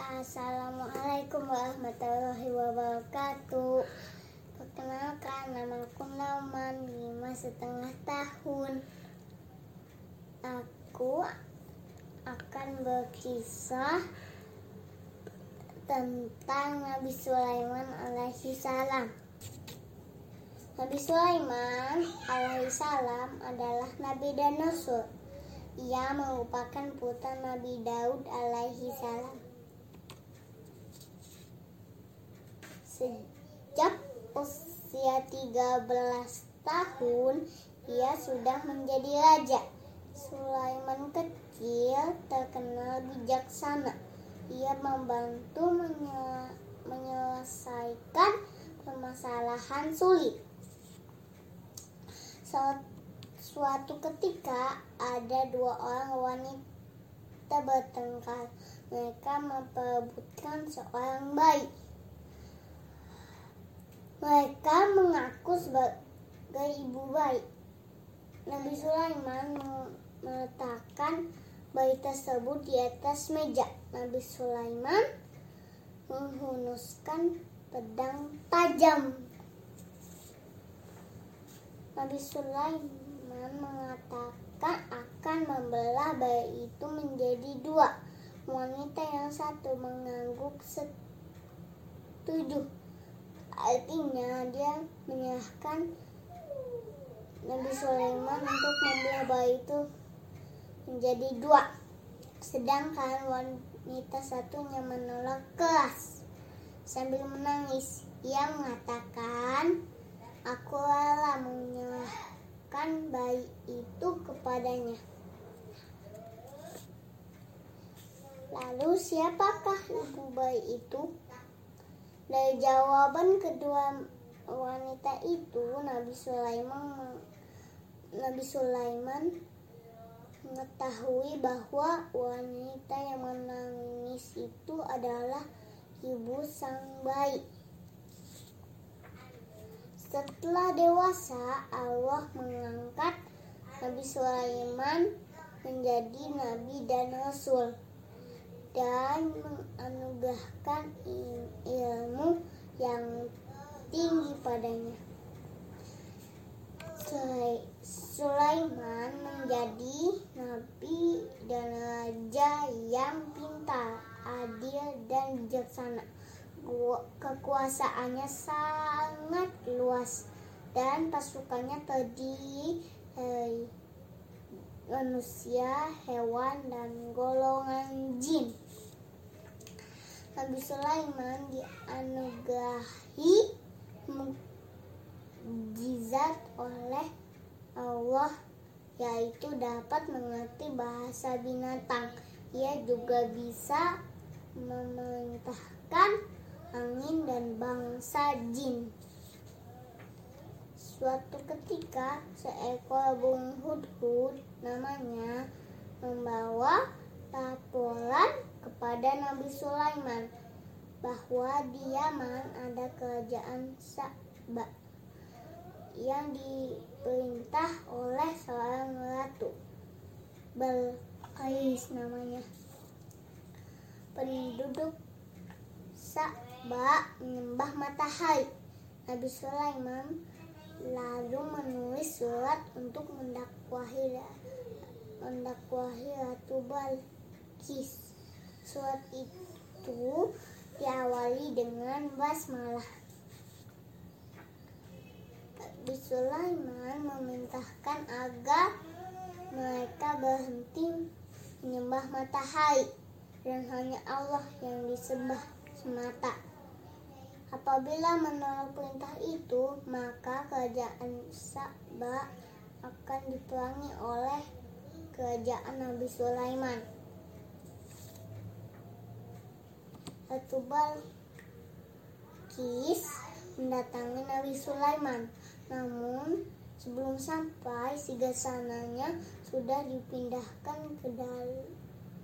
Assalamualaikum warahmatullahi wabarakatuh. Perkenalkan nama aku Nauman, lima setengah tahun. Aku akan berkisah tentang Nabi Sulaiman alaihi salam. Nabi Sulaiman alaihi salam adalah nabi dan rasul. Ia merupakan putra Nabi Daud alaihi salam. Sejak usia 13 tahun, ia sudah menjadi raja. Sulaiman kecil terkenal bijaksana. Ia membantu menyelesaikan permasalahan sulit. Suatu ketika ada dua orang wanita bertengkar. Mereka memperebutkan seorang bayi. Mereka mengaku sebagai ibu bayi. Nabi Sulaiman meletakkan bayi tersebut di atas meja. Nabi Sulaiman menghunuskan pedang tajam. Nabi Sulaiman mengatakan akan membelah bayi itu menjadi dua. Wanita yang satu mengangguk setuju Artinya dia menyerahkan Nabi Sulaiman untuk membelah bayi itu menjadi dua. Sedangkan wanita satunya menolak keras sambil menangis. Ia mengatakan, aku rela menyerahkan bayi itu kepadanya. Lalu siapakah ibu bayi itu? Dari jawaban kedua wanita itu, Nabi Sulaiman Nabi Sulaiman mengetahui bahwa wanita yang menangis itu adalah ibu sang bayi. Setelah dewasa, Allah mengangkat Nabi Sulaiman menjadi nabi dan rasul dan menganugerahkan ilmu yang tinggi padanya. Sulaiman menjadi nabi dan raja yang pintar, adil dan bijaksana. Kekuasaannya sangat luas dan pasukannya terdiri dari manusia, hewan, dan golongan jin. Nabi Sulaiman dianugerahi mukjizat oleh Allah yaitu dapat mengerti bahasa binatang. Ia juga bisa memerintahkan angin dan bangsa jin. Suatu ketika seekor burung hudhud namanya membawa laporan kepada Nabi Sulaiman bahwa di Yaman ada kerajaan Sa'ba yang diperintah oleh seorang ratu Belqais namanya. Penduduk Sa'ba menyembah matahari. Nabi Sulaiman lalu menulis surat untuk mendakwahi mendakwahi Ratu Balkis. Surat itu diawali dengan basmalah. Nabi Sulaiman memerintahkan agar mereka berhenti menyembah matahari dan hanya Allah yang disembah semata. Apabila menolak perintah itu, maka kerajaan Sa'ba akan diperangi oleh kerajaan Nabi Sulaiman. Ratu Balkis mendatangi Nabi Sulaiman. Namun, sebelum sampai, sigasananya sudah dipindahkan ke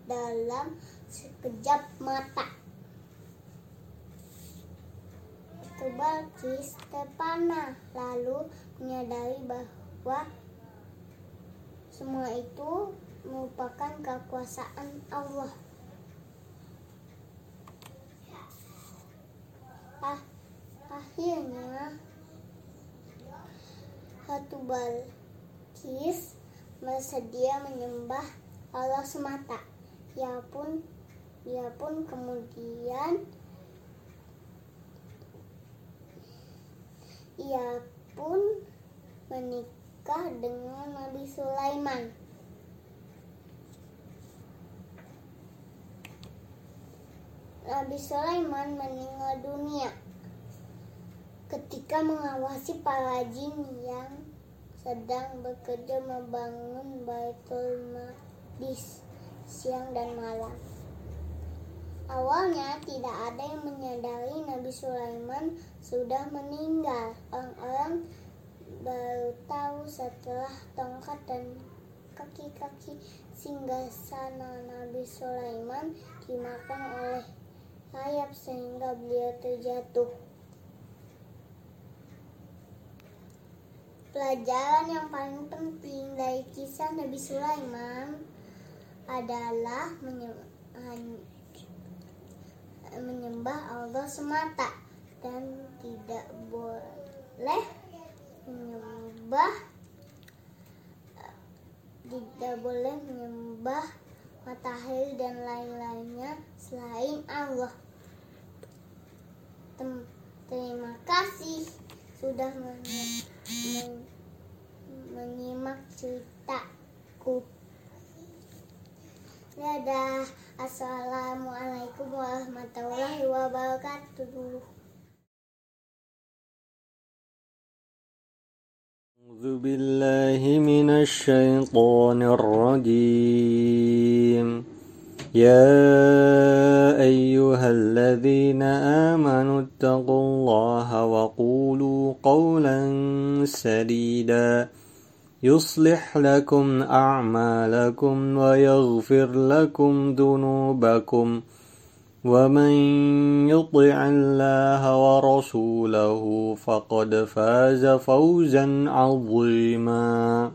dalam sekejap mata. Balkis terpana lalu menyadari bahwa semua itu merupakan kekuasaan Allah. ah, akhirnya Ratu Balkis bersedia menyembah Allah semata. Ia pun ia pun kemudian ia pun menikah dengan Nabi Sulaiman. Nabi Sulaiman meninggal dunia ketika mengawasi para jin yang sedang bekerja membangun Baitul Maqdis siang dan malam. Awalnya tidak ada yang menyadari Nabi Sulaiman sudah meninggal. Orang-orang baru tahu setelah tongkat dan kaki-kaki singgasana Nabi Sulaiman dimakan oleh sayap sehingga beliau terjatuh. Pelajaran yang paling penting dari kisah Nabi Sulaiman adalah menyembah Allah semata dan tidak boleh menyembah tidak boleh menyembah matahari dan lain-lainnya selain Allah. Terima kasih sudah menyimak ceritaku. Dadah. Assalamualaikum warahmatullahi wabarakatuh. أعوذ بالله من الشيطان الرجيم يا أيها الذين آمنوا اتقوا الله وقولوا قولا سديدا يصلح لكم أعمالكم ويغفر لكم ذنوبكم ومن يطع الله ورسوله فقد فاز فوزا عظيما